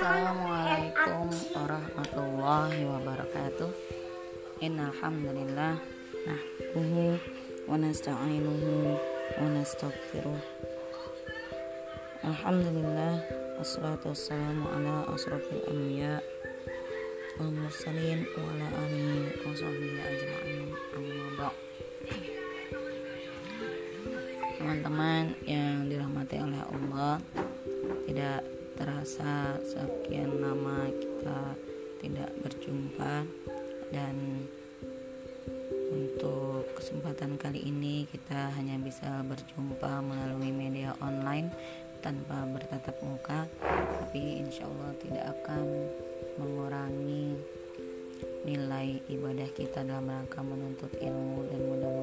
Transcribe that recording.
Assalamualaikum warahmatullahi wabarakatuh. Innalhamdulillah Nahbuhu Wa nasta'inuhu Wa nasta'gfiruh Alhamdulillah Assalatu wassalamu ala asrafil anbiya Wal mursalin Wa ala alihi Wa sahbihi ajma'in Amma Teman-teman yang dirahmati oleh Allah Tidak terasa sekian lama kita tidak berjumpa. Dan untuk kesempatan kali ini kita hanya bisa berjumpa melalui media online tanpa bertatap muka. Tapi insya Allah tidak akan mengurangi nilai ibadah kita dalam rangka menuntut ilmu dan mudah-mudahan